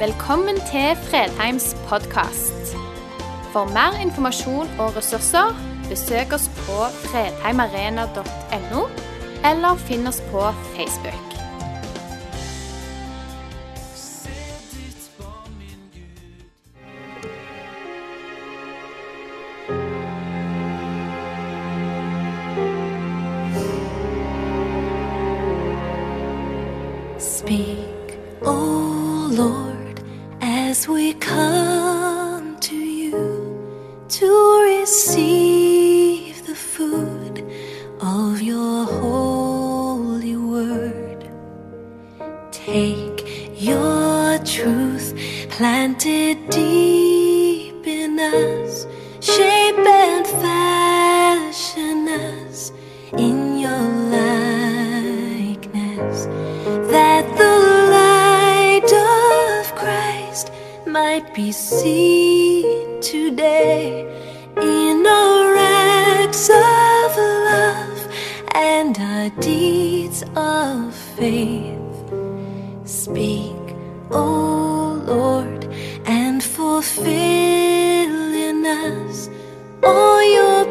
Velkommen til Fredheims podkast. For mer informasjon og ressurser, besøk oss på fredheimarena.no, eller finn oss på Facebook. Might be seen today in our acts of love and our deeds of faith. Speak, O Lord, and fulfill in us all your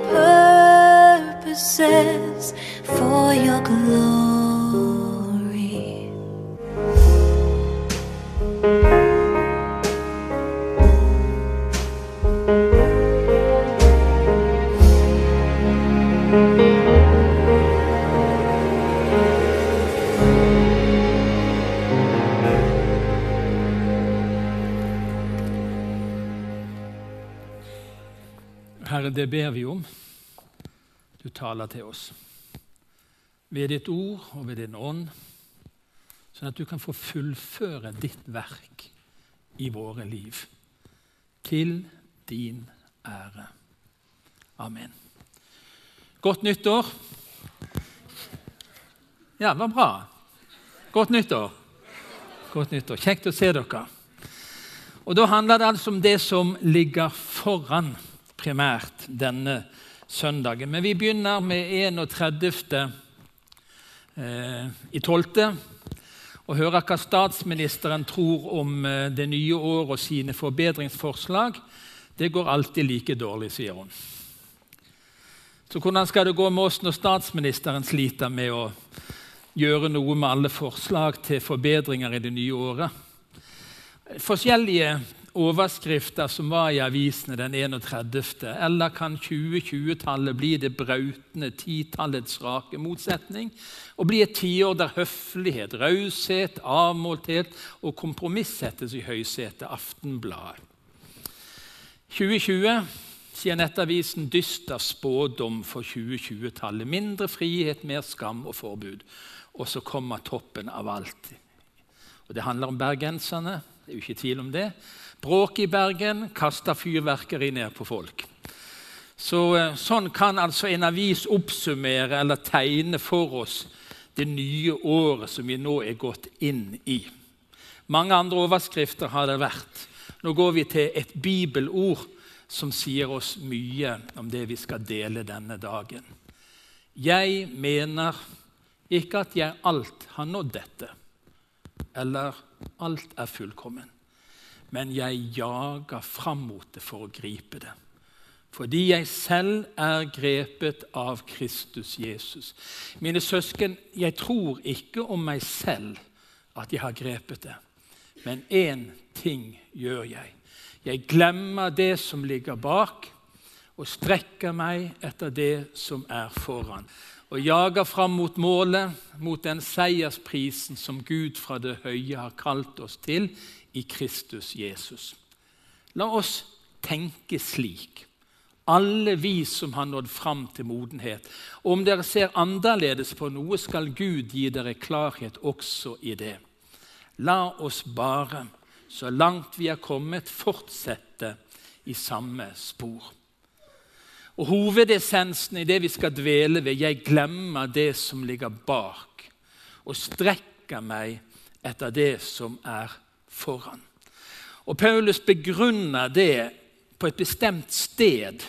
purposes for your glory. Det ber vi om. Du taler til oss ved ditt ord og ved din ånd, sånn at du kan få fullføre ditt verk i våre liv. Til din ære. Amen. Godt nyttår. Ja, det var bra. Godt nyttår. Godt nyttår. Kjekt å se dere. Og Da handler det altså om det som ligger foran primært denne søndagen. Men vi begynner med 31. Eh, i 12. og hører hva statsministeren tror om eh, det nye året og sine forbedringsforslag. Det går alltid like dårlig, sier hun. Så hvordan skal det gå med oss når statsministeren sliter med å gjøre noe med alle forslag til forbedringer i det nye året? Forskjellige overskrifter som var i avisene den 31. Eller kan 2020-tallet bli det brautende titallets rake motsetning? Og bli et tiår der høflighet, raushet, avmålthet og kompromiss settes i høysetet? Aftenbladet. 2020 sier Nettavisen dyster spådom for 2020-tallet. Mindre frihet, mer skam og forbud. Og så kommer toppen av alt. Og Det handler om bergenserne. Det er jo ikke tvil om det. Bråk i Bergen kasta fyrverkeri ned på folk. Så, eh, sånn kan altså en avis oppsummere eller tegne for oss det nye året som vi nå er gått inn i. Mange andre overskrifter har det vært. Nå går vi til et bibelord som sier oss mye om det vi skal dele denne dagen. Jeg mener ikke at jeg alt har nådd dette, eller alt er fullkommen. Men jeg jager fram mot det for å gripe det. Fordi jeg selv er grepet av Kristus Jesus. Mine søsken, jeg tror ikke om meg selv at jeg har grepet det. Men én ting gjør jeg. Jeg glemmer det som ligger bak, og strekker meg etter det som er foran. Og jager fram mot målet, mot den seiersprisen som Gud fra det høye har kalt oss til i Kristus Jesus. La oss tenke slik, alle vi som har nådd fram til modenhet. Og om dere ser annerledes på noe, skal Gud gi dere klarhet også i det. La oss bare, så langt vi er kommet, fortsette i samme spor. Og Hovedessensen i det vi skal dvele ved, jeg glemmer det som ligger bak, og strekker meg etter det som er foran. Og Paulus begrunner det på et bestemt sted.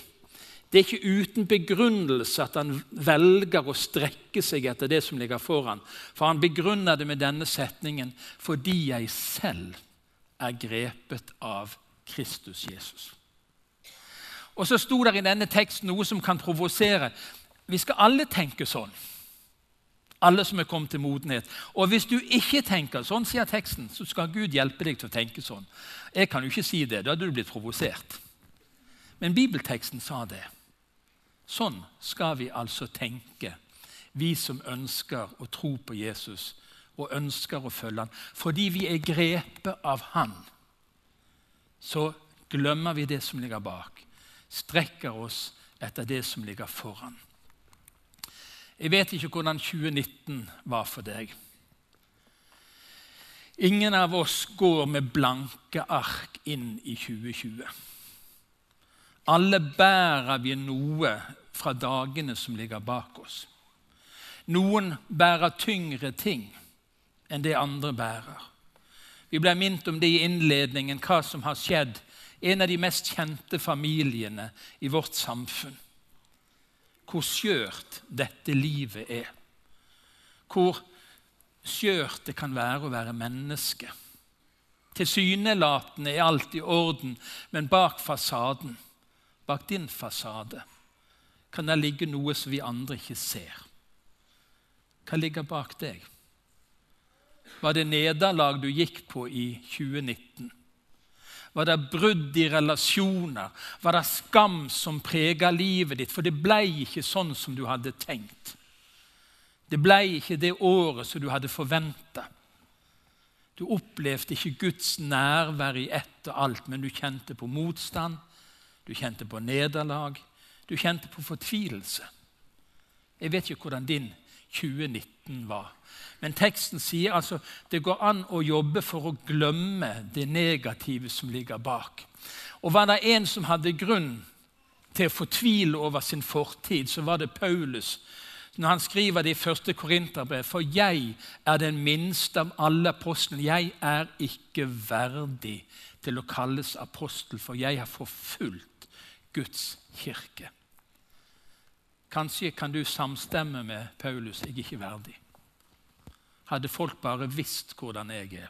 Det er ikke uten begrunnelse at han velger å strekke seg etter det som ligger foran. For han begrunner det med denne setningen fordi jeg selv er grepet av Kristus Jesus. Og så sto det i denne teksten noe som kan provosere. Vi skal alle tenke sånn. Alle som er kommet til modenhet. Og hvis du ikke tenker sånn, sier teksten, så skal Gud hjelpe deg til å tenke sånn. Jeg kan jo ikke si det, da hadde du blitt provosert. Men bibelteksten sa det. Sånn skal vi altså tenke, vi som ønsker å tro på Jesus og ønsker å følge han. Fordi vi er grepet av han, så glemmer vi det som ligger bak. Strekker oss etter det som ligger foran. Jeg vet ikke hvordan 2019 var for deg. Ingen av oss går med blanke ark inn i 2020. Alle bærer vi noe fra dagene som ligger bak oss. Noen bærer tyngre ting enn det andre bærer. Vi ble minnet om det i innledningen, hva som har skjedd. En av de mest kjente familiene i vårt samfunn hvor skjørt dette livet er. Hvor skjørt det kan være å være menneske. Tilsynelatende er alt i orden, men bak fasaden, bak din fasade, kan det ligge noe som vi andre ikke ser. Hva ligger bak deg? Var det nederlag du gikk på i 2019? Var det brudd i relasjoner? Var det skam som prega livet ditt? For det ble ikke sånn som du hadde tenkt. Det ble ikke det året som du hadde forventa. Du opplevde ikke Guds nærvær i ett og alt, men du kjente på motstand, du kjente på nederlag, du kjente på fortvilelse. Jeg vet ikke hvordan din 2019 var. Men teksten sier altså det går an å jobbe for å glemme det negative som ligger bak. Og var det en som hadde grunn til å fortvile over sin fortid, så var det Paulus. Når han skriver det i første Korinterbrev For jeg er den minste av alle apostlene. Jeg er ikke verdig til å kalles apostel, for jeg har forfulgt Guds kirke. Kanskje kan du samstemme med Paulus 'jeg er ikke verdig'. Hadde folk bare visst hvordan jeg er.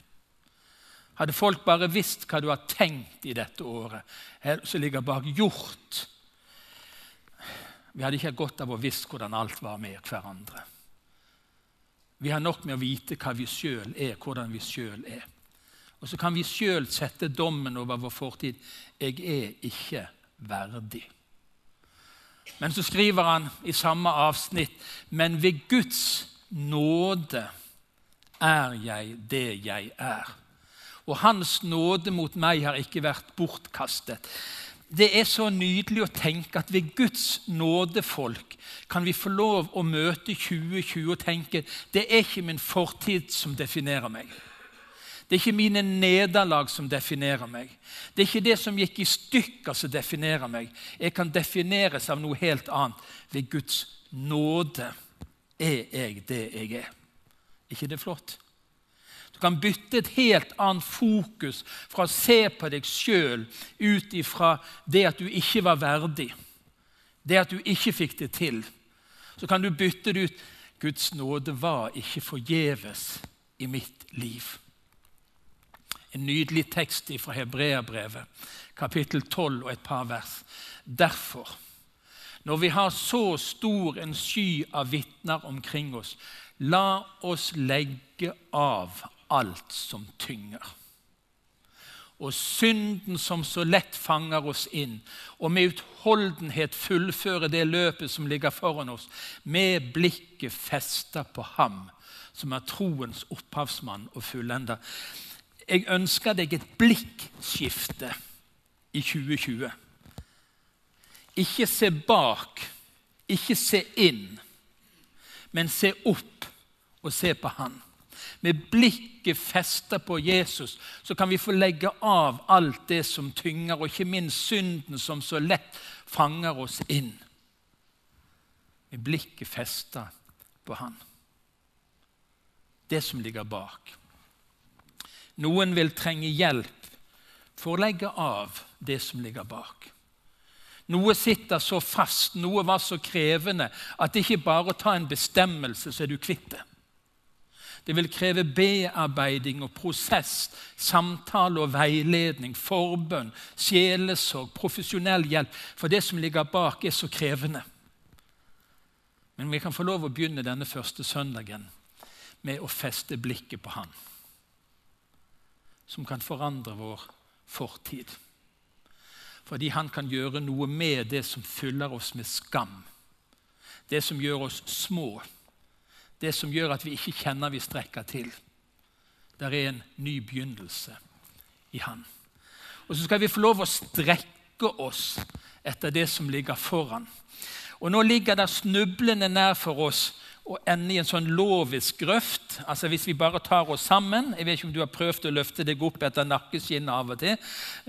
Hadde folk bare visst hva du har tenkt i dette året, som ligger bak gjort Vi hadde ikke godt av å visst hvordan alt var med hverandre. Vi har nok med å vite hva vi sjøl er, hvordan vi sjøl er. Og så kan vi sjøl sette dommen over vår fortid. Jeg er ikke verdig. Men så skriver han i samme avsnitt Men ved Guds nåde er jeg det jeg er. Og Hans nåde mot meg har ikke vært bortkastet. Det er så nydelig å tenke at ved Guds nådefolk kan vi få lov å møte 2020 og tenke det er ikke min fortid som definerer meg. Det er ikke mine nederlag som definerer meg. Det er ikke det som gikk i stykker, som definerer meg. Jeg kan defineres av noe helt annet. Ved Guds nåde er jeg det jeg er. ikke det flott? Du kan bytte et helt annet fokus fra å se på deg sjøl ut ifra det at du ikke var verdig, det at du ikke fikk det til. Så kan du bytte det ut Guds nåde var ikke forgjeves i mitt liv. En nydelig tekst fra Hebreabrevet, kapittel 12 og et par vers. Derfor, når vi har så stor en sky av vitner omkring oss, la oss legge av alt som tynger. Og synden som så lett fanger oss inn, og med utholdenhet fullføre det løpet som ligger foran oss, med blikket festa på Ham, som er troens opphavsmann og fullender jeg ønsker deg et blikkskifte i 2020. Ikke se bak, ikke se inn, men se opp og se på Han. Med blikket festet på Jesus så kan vi få legge av alt det som tynger, og ikke minst synden som så lett fanger oss inn. Med blikket festet på Han. Det som ligger bak. Noen vil trenge hjelp for å legge av det som ligger bak. Noe sitter så fast, noe var så krevende, at det ikke bare å ta en bestemmelse, så er du kvitt det. Det vil kreve bearbeiding og prosess, samtale og veiledning, forbønn, sjelesorg, profesjonell hjelp. For det som ligger bak, er så krevende. Men vi kan få lov å begynne denne første søndagen med å feste blikket på Han, som kan forandre vår fortid. Fordi Han kan gjøre noe med det som fyller oss med skam. Det som gjør oss små. Det som gjør at vi ikke kjenner vi strekker til. Det er en ny begynnelse i Han. Og så skal vi få lov å strekke oss etter det som ligger foran. Og Nå ligger det snublende nær for oss å ende i en sånn lovisk grøft. Altså Hvis vi bare tar oss sammen Jeg vet ikke om du har prøvd å løfte deg opp etter nakkeskinnet av og til.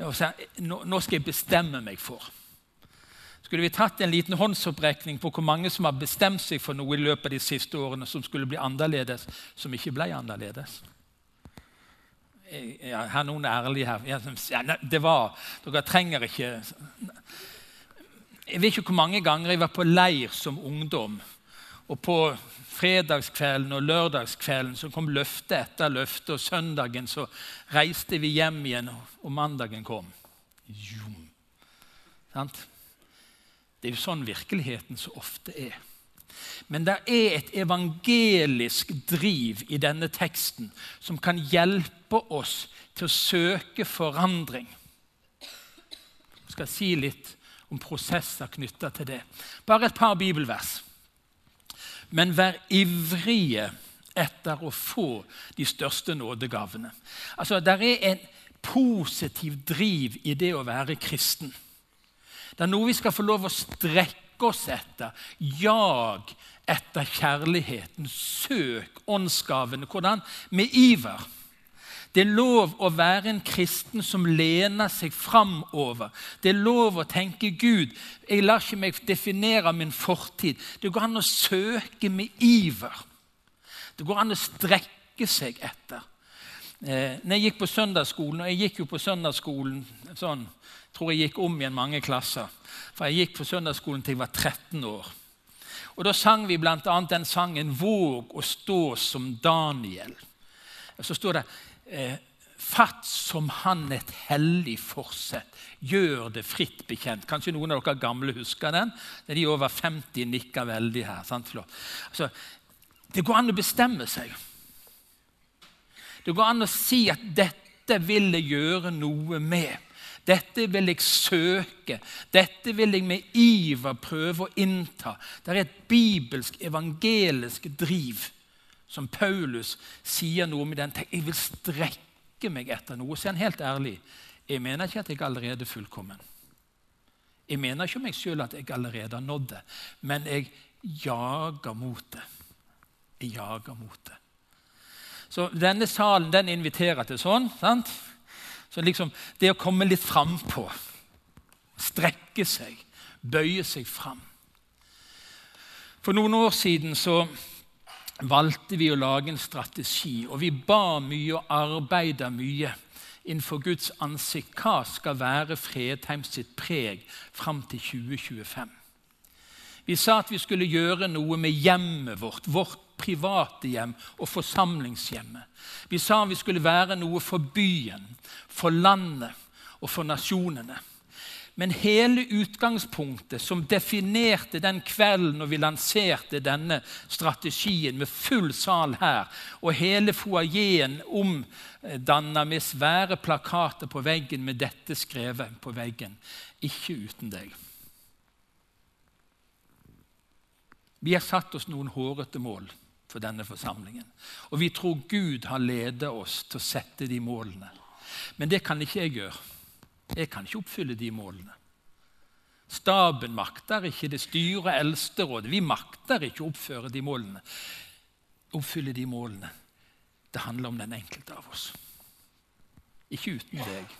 og sier, nå, nå skal jeg bestemme meg for. Skulle vi tatt en liten håndsopprekning på hvor mange som har bestemt seg for noe i løpet av de siste årene som skulle bli annerledes, som ikke ble annerledes? Ja, her noen er ærlige her. Ja, det var Dere trenger ikke Jeg vet ikke hvor mange ganger jeg var på leir som ungdom og på fredagskvelden og lørdagskvelden så kom løfte etter løfte, og søndagen så reiste vi hjem igjen, og mandagen kom. Det er jo sånn virkeligheten så ofte er. Men det er et evangelisk driv i denne teksten som kan hjelpe oss til å søke forandring. Jeg skal si litt om prosesser knytta til det. Bare et par bibelvers men vær ivrige etter å få de største nådegavene. Altså, Det er en positiv driv i det å være kristen. Det er noe vi skal få lov å strekke oss etter. Jag etter kjærligheten. Søk åndsgavene. Hvordan? Med iver. Det er lov å være en kristen som lener seg framover. Det er lov å tenke Gud. Jeg lar ikke meg definere min fortid. Det går an å søke med iver. Det går an å strekke seg etter. Eh, når jeg gikk på søndagsskolen, og jeg gikk jo på søndagsskolen sånn, tror jeg gikk om igjen mange klasser. For jeg gikk på søndagsskolen til jeg var 13 år. Og Da sang vi bl.a. den sangen 'Våg å stå som Daniel'. Så står det eh, Fatt som han et hellig forsett. Gjør det fritt bekjent. Kanskje noen av dere gamle husker den? De over 50 nikker veldig her. Altså, det går an å bestemme seg. Det går an å si at 'dette vil jeg gjøre noe med'. Dette vil jeg søke. Dette vil jeg med iver prøve å innta. Det er et bibelsk, evangelisk driv som Paulus sier noe med den teksten. Jeg vil strekke meg etter noe. Så er han helt ærlig. Jeg mener ikke at jeg allerede er fullkommen. Jeg mener ikke om meg sjøl at jeg allerede har nådd det, men jeg jager mot det. Jeg jager mot det. Så denne salen den inviterer til sånn. sant? Så liksom Det å komme litt frampå, strekke seg, bøye seg fram. For noen år siden så valgte vi å lage en strategi, og vi ba mye og arbeida mye innenfor Guds ansikt. Hva skal være Fredheim sitt preg fram til 2025? Vi sa at vi skulle gjøre noe med hjemmet vårt, vårt private hjem og forsamlingshjemmet. Vi sa vi skulle være noe for byen, for landet og for nasjonene. Men hele utgangspunktet som definerte den kvelden når vi lanserte denne strategien med full sal her, og hele foajeen omdanna med svære plakater på veggen med dette skrevet på veggen Ikke uten deg. Vi har satt oss noen hårete mål for denne forsamlingen. Og vi tror Gud har ledet oss til å sette de målene. Men det kan ikke jeg gjøre. Jeg kan ikke oppfylle de målene. Staben makter ikke, det styret, eldsterådet Vi makter ikke å oppføre de målene. Oppfylle de målene. Det handler om den enkelte av oss. Ikke uten deg.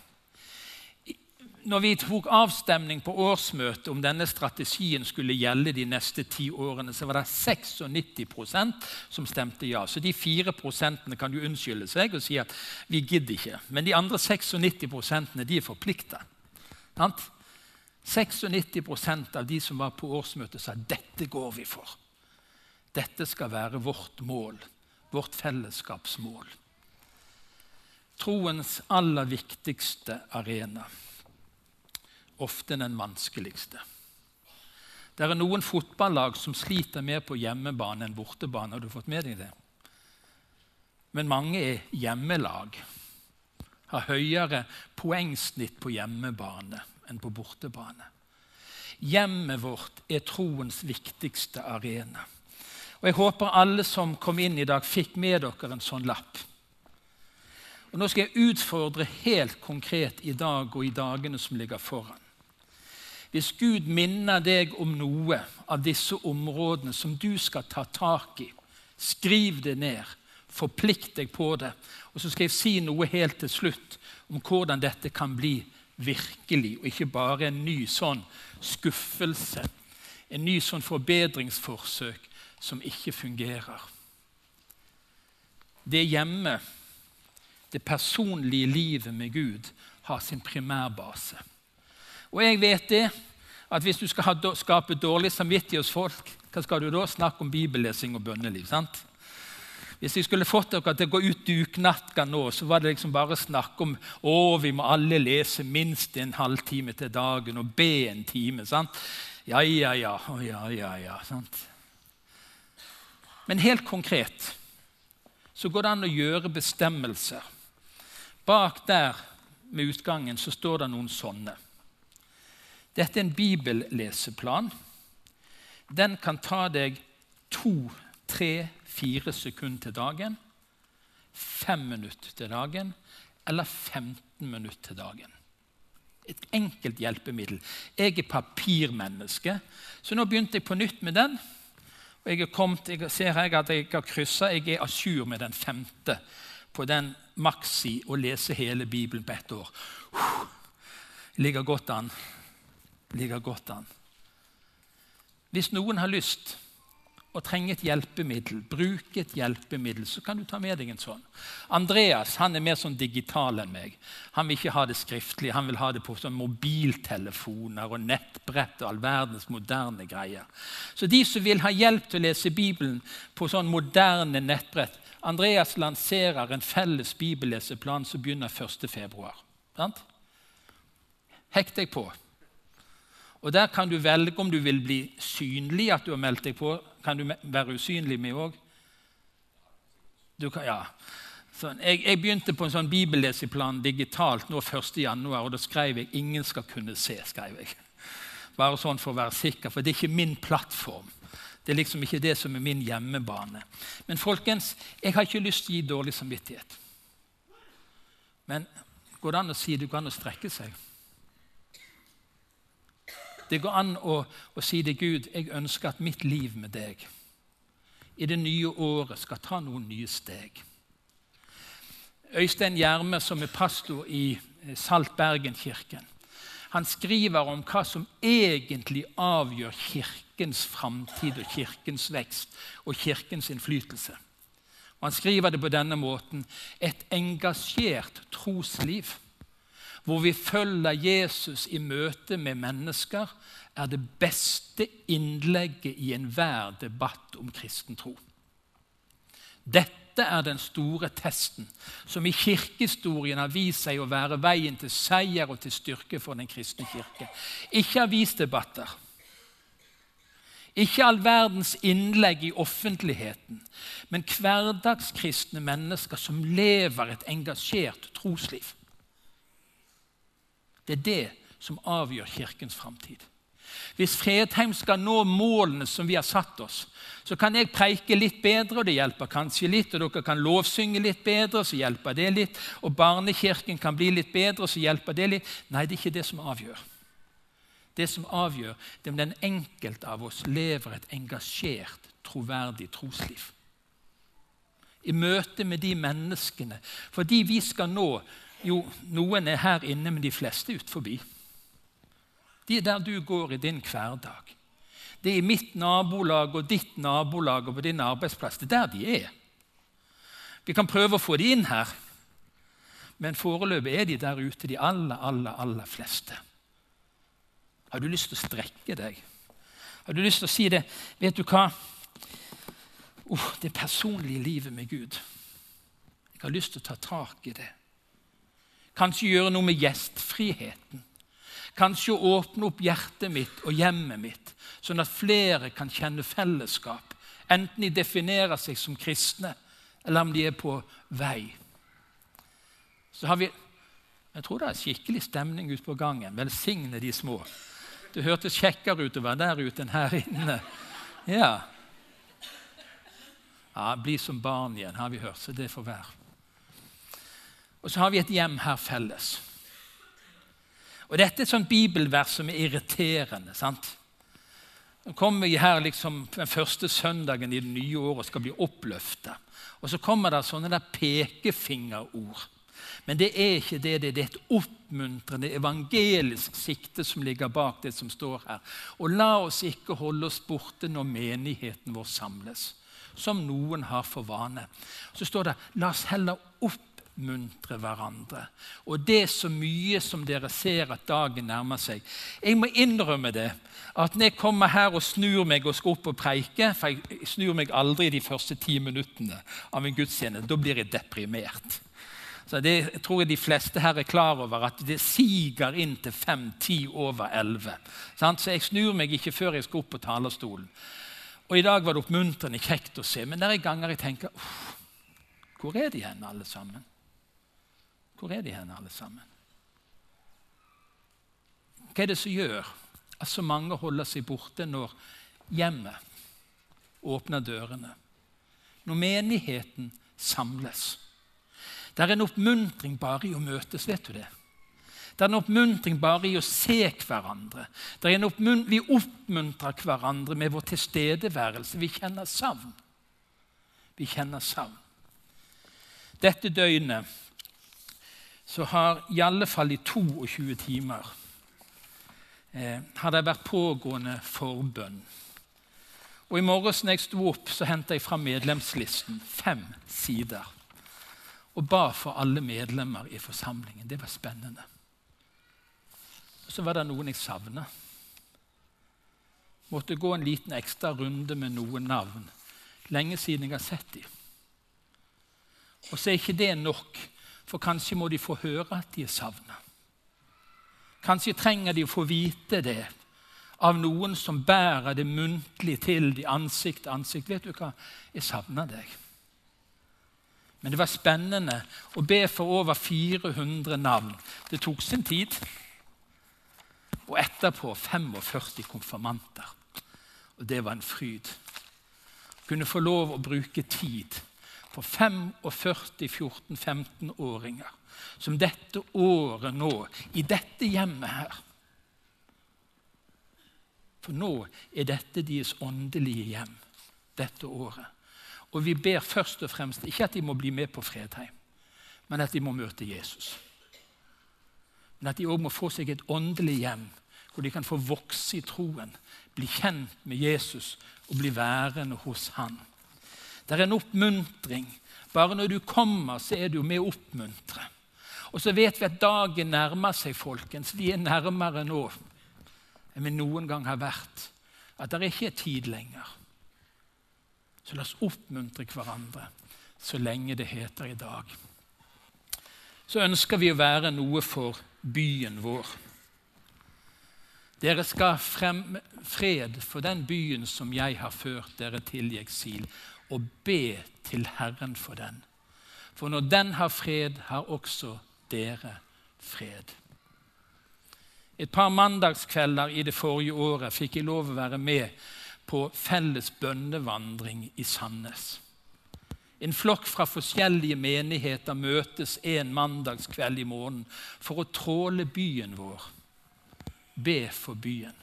Når vi tok avstemning på årsmøtet om denne strategien skulle gjelde de neste ti årene, så var det 96% som stemte ja. Så de fire prosentene kan jo unnskylde seg og si at vi gidder ikke. Men de andre 96 de er forplikta. 96% av de som var på årsmøtet, sa dette går vi for. Dette skal være vårt mål. vårt fellesskapsmål. Troens aller viktigste arena. Ofte den vanskeligste. Det er noen fotballag som sliter mer på hjemmebane enn bortebane. Har du fått med deg det? Men mange er hjemmelag. Har høyere poengsnitt på hjemmebane enn på bortebane. Hjemmet vårt er troens viktigste arena. Og Jeg håper alle som kom inn i dag, fikk med dere en sånn lapp. Og Nå skal jeg utfordre helt konkret i dag og i dagene som ligger foran. Hvis Gud minner deg om noe av disse områdene som du skal ta tak i, skriv det ned. Forplikt deg på det. Og så skal jeg si noe helt til slutt om hvordan dette kan bli virkelig, og ikke bare en ny sånn skuffelse. En ny sånn forbedringsforsøk som ikke fungerer. Det hjemme, det personlige livet med Gud, har sin primærbase. Og jeg vet det, at hvis du skal skape dårlig samvittighet hos folk, hva skal du da snakke om bibellesing og bønneliv? sant? Hvis jeg skulle fått dere til å gå ut duknatta nå, så var det liksom bare snakk om å, vi må alle lese minst en halvtime til dagen og be en time. sant? Ja, ja, ja. Ja, ja, ja sant? Men helt konkret så går det an å gjøre bestemmelser. Bak der med utgangen så står det noen sånne. Dette er en bibelleseplan. Den kan ta deg to, tre, fire sekunder til dagen, fem minutter til dagen eller 15 minutter til dagen. Et enkelt hjelpemiddel. Jeg er papirmenneske, så nå begynte jeg på nytt med den. Og jeg, kommet, jeg ser her at jeg har kryssa. Jeg er a jour med den femte på den maxi å lese hele Bibelen på ett år. Ligger godt an. Ligger godt an. Hvis noen har lyst og trenger et hjelpemiddel, bruke et hjelpemiddel, så kan du ta med deg en sånn. Andreas han er mer sånn digital enn meg. Han vil ikke ha det skriftlig, han vil ha det på sånn mobiltelefoner og nettbrett og all verdens moderne greier. Så de som vil ha hjelp til å lese Bibelen på sånn moderne nettbrett Andreas lanserer en felles bibelleseplan som begynner 1.2. Hekk deg på. Og Der kan du velge om du vil bli synlig, at du har meldt deg på. Kan du være usynlig med òg? Ja. Sånn. Jeg, jeg, begynte på en sånn bibelleseplan digitalt nå 1.1., og da skrev jeg 'ingen skal kunne se'. skrev jeg. Bare sånn for å være sikker, for det er ikke min plattform. Det er liksom ikke det som er min hjemmebane. Men folkens, jeg har ikke lyst til å gi dårlig samvittighet. Men går det an å si det går an å strekke seg? Det går an å, å si til Gud jeg ønsker at mitt liv med deg i det nye året skal ta noen nye steg. Øystein Gjerme, som er pastor i eh, Salt Bergen-kirken, han skriver om hva som egentlig avgjør Kirkens framtid og Kirkens vekst og Kirkens innflytelse. Og han skriver det på denne måten et engasjert trosliv hvor vi følger Jesus i møte med mennesker, er det beste innlegget i enhver debatt om kristen tro. Dette er den store testen som i kirkehistorien har vist seg å være veien til seier og til styrke for den kristne kirke. Ikke avisdebatter. Ikke all verdens innlegg i offentligheten, men hverdagskristne mennesker som lever et engasjert trosliv. Det er det som avgjør Kirkens framtid. Hvis Fredheim skal nå målene som vi har satt oss, så kan jeg preike litt bedre, og det hjelper kanskje litt. Og dere kan lovsynge litt bedre, så hjelper det litt. Og barnekirken kan bli litt bedre, så hjelper det litt. Nei, det er ikke det som avgjør. Det som avgjør, det er om den enkelte av oss lever et engasjert, troverdig trosliv. I møte med de menneskene. Fordi vi skal nå jo, noen er her inne, men de fleste ut forbi. De er der du går i din hverdag. Det er i mitt nabolag og ditt nabolag og på din arbeidsplass. Det er der de er. Vi kan prøve å få de inn her, men foreløpig er de der ute, de aller, aller, aller fleste. Har du lyst til å strekke deg? Har du lyst til å si det? Vet du hva? oh, det personlige livet med Gud. Jeg har lyst til å ta tak i det. Kanskje gjøre noe med gjestfriheten. Kanskje åpne opp hjertet mitt og hjemmet mitt, sånn at flere kan kjenne fellesskap. Enten de definerer seg som kristne, eller om de er på vei. Så har vi Jeg tror det er skikkelig stemning ute på gangen. Velsigne de små. Det hørtes kjekkere ut å være der ute enn her inne. Ja. ja Bli som barn igjen, har vi hørt, så det får være. Og så har vi et hjem her felles. Og Dette er et sånt bibelvers som er irriterende. sant? Nå kommer vi her liksom den første søndagen i det nye året og skal bli oppløfta. Og så kommer det sånne der pekefingerord. Men det er ikke det. Det er et oppmuntrende evangelisk sikte som ligger bak det som står her. Og la oss ikke holde oss borte når menigheten vår samles, som noen har for vane. Så står det la oss heller opp oppmuntre hverandre. Og det er så mye som dere ser at dagen nærmer seg. Jeg må innrømme det, at når jeg kommer her og snur meg og skal opp og preike For jeg snur meg aldri de første ti minuttene av en gudstjeneste. Da blir jeg deprimert. Så Det tror jeg de fleste her er klar over, at det siger inn til fem-ti over elleve. Så jeg snur meg ikke før jeg skal opp på talerstolen. Og I dag var det oppmuntrende kjekt å se, men det er ganger jeg tenker Hvor er de hen, alle sammen? Hvor er de hen, alle sammen? Hva er det som gjør at så mange holder seg borte når hjemmet åpner dørene? Når menigheten samles? Det er en oppmuntring bare i å møtes, vet du det? Det er en oppmuntring bare i å se hverandre. vi oppmuntrer hverandre med vår tilstedeværelse. Vi kjenner savn. Vi kjenner savn. Dette døgnet så har i alle fall i 22 timer eh, har det vært pågående forbønn. Og I morges når jeg sto opp, så henta jeg fra medlemslisten fem sider. Og ba for alle medlemmer i forsamlingen. Det var spennende. Og Så var det noen jeg savna. Måtte gå en liten ekstra runde med noen navn. Lenge siden jeg har sett dem. Og så er ikke det nok for kanskje må de få høre at de er savna. Kanskje trenger de å få vite det av noen som bærer det muntlig til de ansikt til ansikt. 'Vet du hva? Jeg savner deg.' Men det var spennende å be for over 400 navn. Det tok sin tid. Og etterpå 45 konfirmanter. Og det var en fryd. Kunne få lov å bruke tid på 45 14-15-åringer som dette året nå, i dette hjemmet her For nå er dette deres åndelige hjem dette året. Og vi ber først og fremst ikke at de må bli med på Fredheim, men at de må møte Jesus. Men at de òg må få seg et åndelig hjem hvor de kan få vokse i troen, bli kjent med Jesus og bli værende hos Han. Det er en oppmuntring. Bare når du kommer, så er du med å oppmuntre. Og så vet vi at dagen nærmer seg, folkens. Vi er nærmere nå enn vi noen gang har vært. At det ikke er tid lenger. Så la oss oppmuntre hverandre så lenge det heter i dag. Så ønsker vi å være noe for byen vår. Dere skal fremme fred for den byen som jeg har ført dere til i eksil og be til Herren for den. For når den har fred, har også dere fred. Et par mandagskvelder i det forrige året fikk jeg lov å være med på felles bønnevandring i Sandnes. En flokk fra forskjellige menigheter møtes en mandagskveld i måneden for å tråle byen vår, be for byen.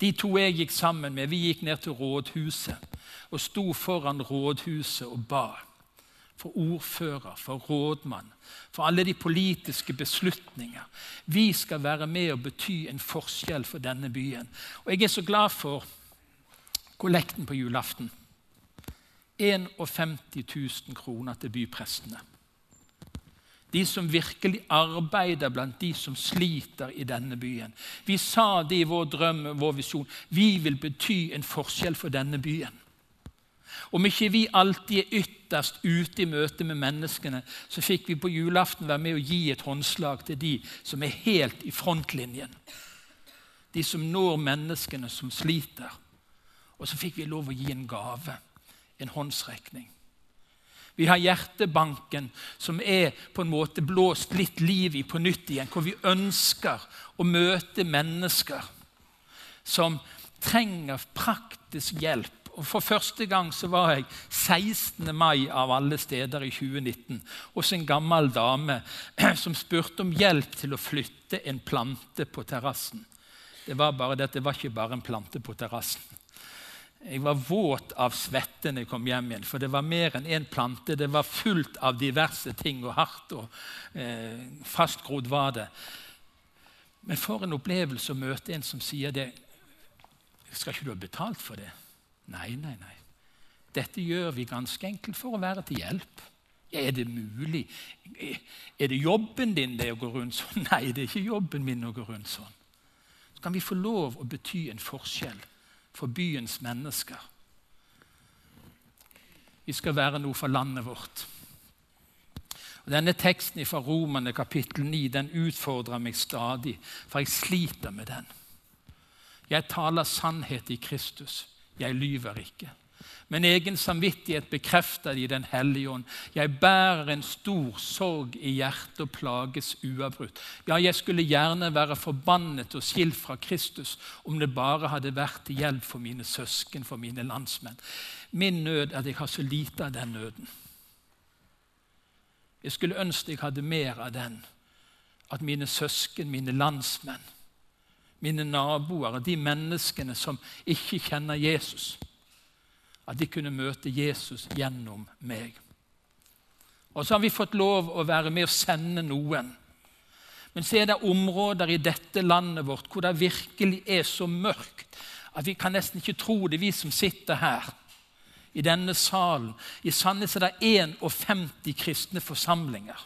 De to jeg gikk sammen med, vi gikk ned til rådhuset og sto foran rådhuset og ba. For ordfører, for rådmann, for alle de politiske beslutninger. Vi skal være med og bety en forskjell for denne byen. Og jeg er så glad for kollekten på julaften. 51 000 kroner til byprestene. De som virkelig arbeider blant de som sliter i denne byen. Vi sa det i vår drøm, vår visjon. Vi vil bety en forskjell for denne byen. Om ikke vi alltid er ytterst ute i møte med menneskene, så fikk vi på julaften være med å gi et håndslag til de som er helt i frontlinjen. De som når menneskene som sliter. Og så fikk vi lov å gi en gave, en håndsrekning. Vi har Hjertebanken, som er på en måte blåst litt liv i på nytt igjen. Hvor vi ønsker å møte mennesker som trenger praktisk hjelp. Og For første gang så var jeg 16. mai av alle steder i 2019 hos en gammel dame som spurte om hjelp til å flytte en plante på terrassen. Det var bare det, det var ikke bare en plante på terrassen. Jeg var våt av svette når jeg kom hjem igjen, for det var mer enn én plante. Det var fullt av diverse ting, og hardt og eh, fastgrodd var det. Men for en opplevelse å møte en som sier det. Skal ikke du ha betalt for det? Nei, nei, nei. Dette gjør vi ganske enkelt for å være til hjelp. Ja, er det mulig? Er det jobben din det å gå rundt sånn? Nei, det er ikke jobben min å gå rundt sånn. Så kan vi få lov å bety en forskjell for byens mennesker. Vi skal være noe for landet vårt. Og denne Teksten fra Romerne kapittel 9 den utfordrer meg stadig, for jeg sliter med den. Jeg taler sannhet i Kristus. Jeg lyver ikke men egen samvittighet bekrefter i Den hellige ånd. Jeg bærer en stor sorg i hjertet og plages uavbrutt. Ja, jeg skulle gjerne være forbannet og skilt fra Kristus om det bare hadde vært til hjelp for mine søsken, for mine landsmenn. Min nød er at jeg har så lite av den nøden. Jeg skulle ønske jeg hadde mer av den. At mine søsken, mine landsmenn, mine naboer, de menneskene som ikke kjenner Jesus, at de kunne møte Jesus gjennom meg. Og så har vi fått lov å være med og sende noen. Men så er det områder i dette landet vårt hvor det virkelig er så mørkt at vi kan nesten ikke tro det, vi som sitter her i denne salen. I Sandnes er det 51 kristne forsamlinger.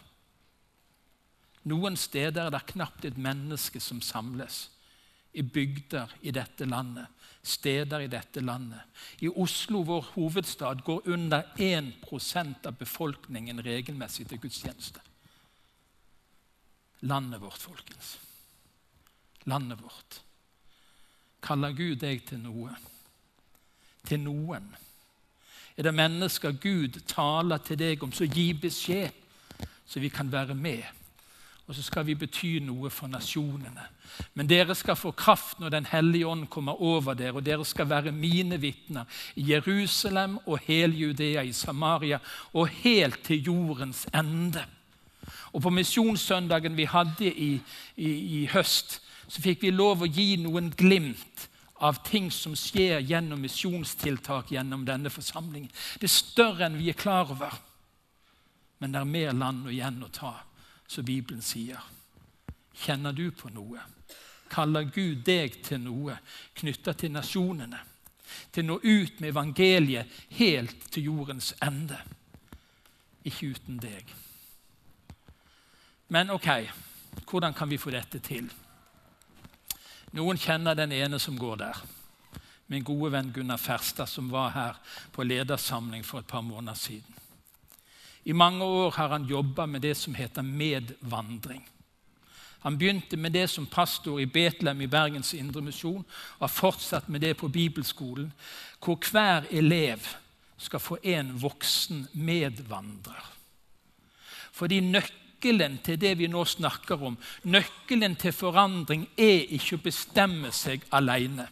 Noen steder er det knapt et menneske som samles. I bygder i dette landet steder i dette landet. I Oslo, vår hovedstad, går under 1% av befolkningen regelmessig til gudstjeneste. Landet vårt, folkens. Landet vårt. Kaller Gud deg til noe? Til noen? Er det mennesker Gud taler til deg om, så gi beskjed, så vi kan være med og så skal vi bety noe for nasjonene. Men dere skal få kraft når Den hellige ånd kommer over dere, og dere skal være mine vitner i Jerusalem og hele Judea, i Samaria og helt til jordens ende. Og På misjonssøndagen vi hadde i, i, i høst, så fikk vi lov å gi noen glimt av ting som skjer gjennom misjonstiltak gjennom denne forsamlingen. Det er større enn vi er klar over, men det er mer land igjen å ta som Bibelen sier. Kjenner du på noe? Kaller Gud deg til noe knytta til nasjonene? Til å nå ut med evangeliet helt til jordens ende? Ikke uten deg. Men ok, hvordan kan vi få dette til? Noen kjenner den ene som går der. Min gode venn Gunnar Ferstad, som var her på ledersamling for et par måneder siden. I mange år har han jobba med det som heter medvandring. Han begynte med det som pastor i Betlehem i Bergens Indremisjon og har fortsatt med det på bibelskolen, hvor hver elev skal få en voksen medvandrer. Fordi nøkkelen til det vi nå snakker om, nøkkelen til forandring, er ikke å bestemme seg alene.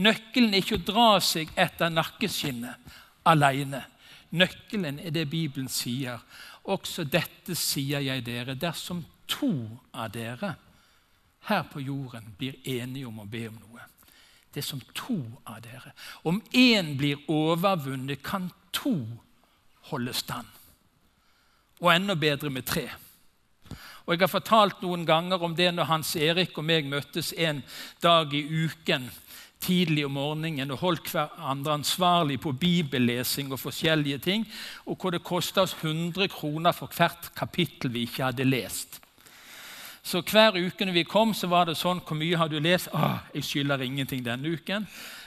Nøkkelen er ikke å dra seg etter nakkeskinnet alene. Nøkkelen er det Bibelen sier. Også dette sier jeg dere, dersom to av dere her på jorden blir enige om å be om noe. Det er som to av dere. Om én blir overvunnet, kan to holde stand. Og enda bedre med tre. Og Jeg har fortalt noen ganger om det når Hans Erik og meg møttes en dag i uken tidlig om morgenen og holdt hverandre ansvarlig på bibellesing og forskjellige ting, og hvor det kosta oss 100 kroner for hvert kapittel vi ikke hadde lest. Så Hver uke når vi kom, så var det sånn Hvor mye har du lest? Ah, jeg skylder ingenting denne uken.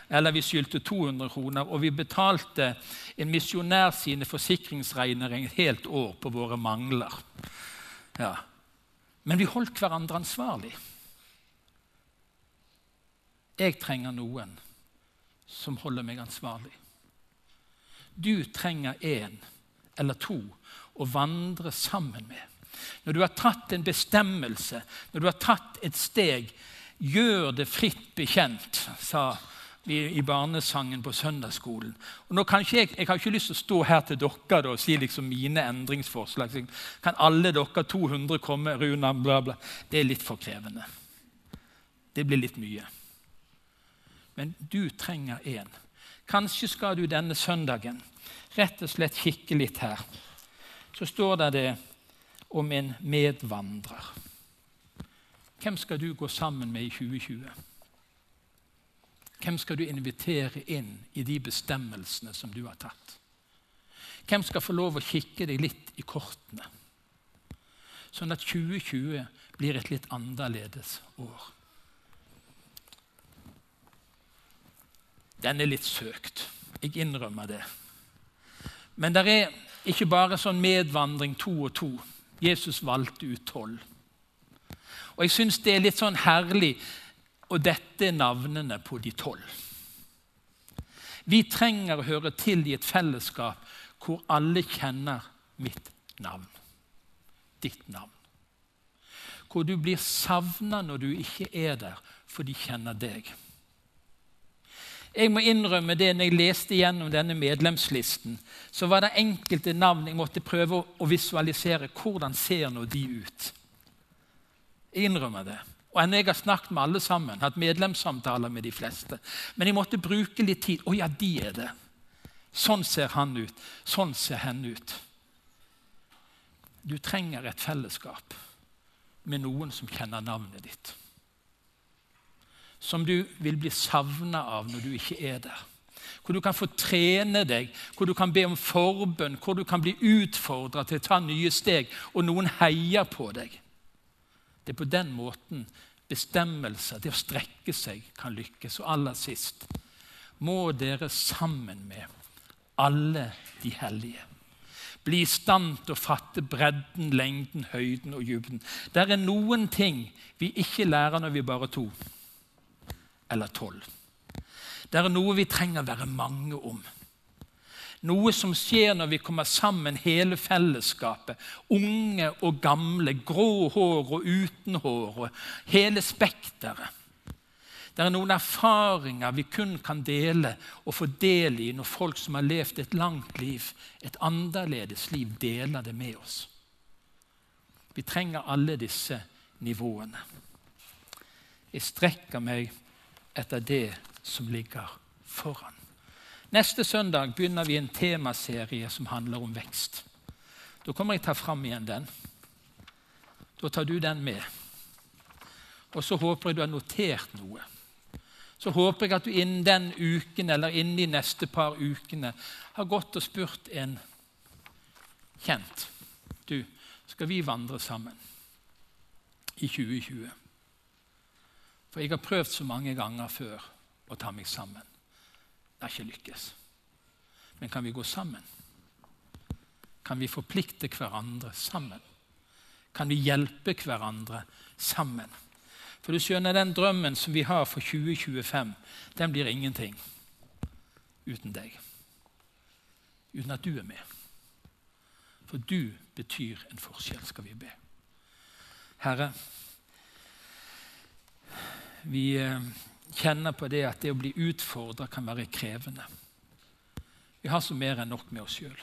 eller vi skyldte 200 kroner, og vi betalte en misjonær sine forsikringsregninger et helt år på våre mangler. Ja. Men vi holdt hverandre ansvarlig. Jeg trenger noen som holder meg ansvarlig. Du trenger én eller to å vandre sammen med. Når du har tatt en bestemmelse, når du har tatt et steg, gjør det fritt bekjent, sa vi i barnesangen på søndagsskolen. Og nå kan jeg, jeg har ikke lyst til å stå her til dere og si liksom mine endringsforslag. kan alle dere 200 komme, Runa, bla, bla. Det er litt for krevende. Det blir litt mye. Men du trenger én. Kanskje skal du denne søndagen rett og slett kikke litt her. Så står det det om en medvandrer. Hvem skal du gå sammen med i 2020? Hvem skal du invitere inn i de bestemmelsene som du har tatt? Hvem skal få lov å kikke deg litt i kortene, sånn at 2020 blir et litt annerledes år? Den er litt søkt. Jeg innrømmer det. Men det er ikke bare sånn medvandring to og to. Jesus valgte ut tolv. Og jeg syns det er litt sånn herlig, og dette er navnene på de tolv. Vi trenger å høre til i et fellesskap hvor alle kjenner mitt navn. Ditt navn. Hvor du blir savna når du ikke er der, for de kjenner deg. Jeg må innrømme det når jeg leste gjennom denne medlemslisten, så var det enkelte navn jeg måtte prøve å visualisere. Hvordan ser nå de ut? Jeg innrømmer det. Og jeg har snakket med alle sammen, hatt medlemssamtaler med de fleste. Men jeg måtte bruke litt tid. Å ja, de er det. Sånn ser han ut. Sånn ser hen ut. Du trenger et fellesskap med noen som kjenner navnet ditt som du vil bli savna av når du ikke er der. Hvor du kan få trene deg, hvor du kan be om forbønn, hvor du kan bli utfordra til å ta nye steg, og noen heier på deg. Det er på den måten bestemmelser, det å strekke seg, kan lykkes. Og aller sist må dere sammen med alle de hellige bli i stand til å fatte bredden, lengden, høyden og dybden. Det er noen ting vi ikke lærer når vi bare er to eller tolv. Det er noe vi trenger å være mange om. Noe som skjer når vi kommer sammen, hele fellesskapet. Unge og gamle, grå hår og uten hår, og hele spekteret. Det er noen erfaringer vi kun kan dele og få del i når folk som har levd et langt liv, et annerledes liv, deler det med oss. Vi trenger alle disse nivåene. Jeg strekker meg etter det som ligger foran. Neste søndag begynner vi en temaserie som handler om vekst. Da kommer jeg ta fram igjen den. Da tar du den med. Og så håper jeg du har notert noe. Så håper jeg at du innen den uken eller innen de neste par ukene har gått og spurt en kjent Du, skal vi vandre sammen i 2020? For jeg har prøvd så mange ganger før å ta meg sammen. Det har ikke lykkes. Men kan vi gå sammen? Kan vi forplikte hverandre sammen? Kan vi hjelpe hverandre sammen? For du skjønner, Den drømmen som vi har for 2025, den blir ingenting uten deg. Uten at du er med. For du betyr en forskjell, skal vi be. Herre, vi eh, kjenner på det at det å bli utfordra kan være krevende. Vi har så mer enn nok med oss sjøl.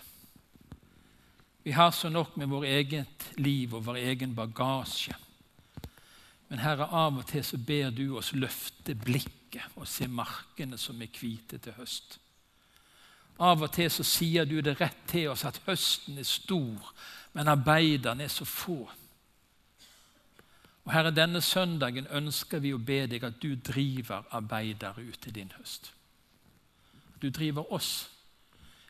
Vi har så nok med vårt eget liv og vår egen bagasje. Men Herre, av og til så ber du oss løfte blikket og se markene som er hvite til høst. Av og til så sier du det rett til oss at høsten er stor, men arbeiderne er så få. Og Herre, denne søndagen ønsker vi å be deg at du driver arbeidere ut til din høst. Du driver oss.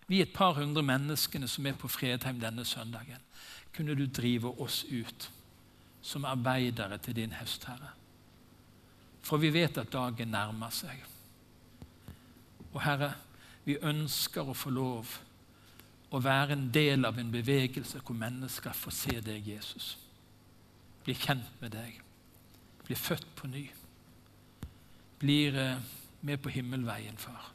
Vi et par hundre menneskene som er på Fredheim denne søndagen. Kunne du drive oss ut som arbeidere til din høst, Herre? For vi vet at dagen nærmer seg. Og Herre, vi ønsker å få lov å være en del av en bevegelse hvor mennesker får se deg, Jesus. Bli kjent med deg. Bli født på ny. Blir eh, med på himmelveien, far.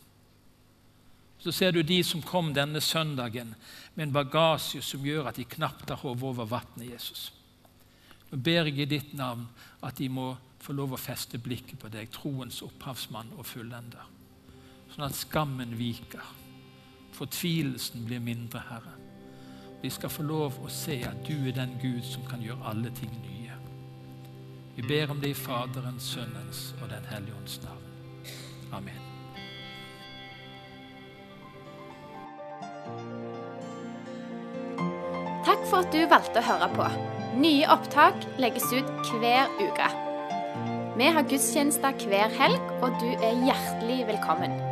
Så ser du de som kom denne søndagen med en bagasje som gjør at de knapt har hodet over vannet, Jesus. Nå ber jeg i ditt navn at de må få lov å feste blikket på deg, troens opphavsmann og fullender. Sånn at skammen viker, fortvilelsen blir mindre, Herre. Vi skal få lov å se at du er den Gud som kan gjøre alle ting nye. Vi ber om det i Faderens, Sønnens og Den hellige ånds navn. Amen. Takk for at du valgte å høre på. Nye opptak legges ut hver uke. Vi har gudstjenester hver helg, og du er hjertelig velkommen.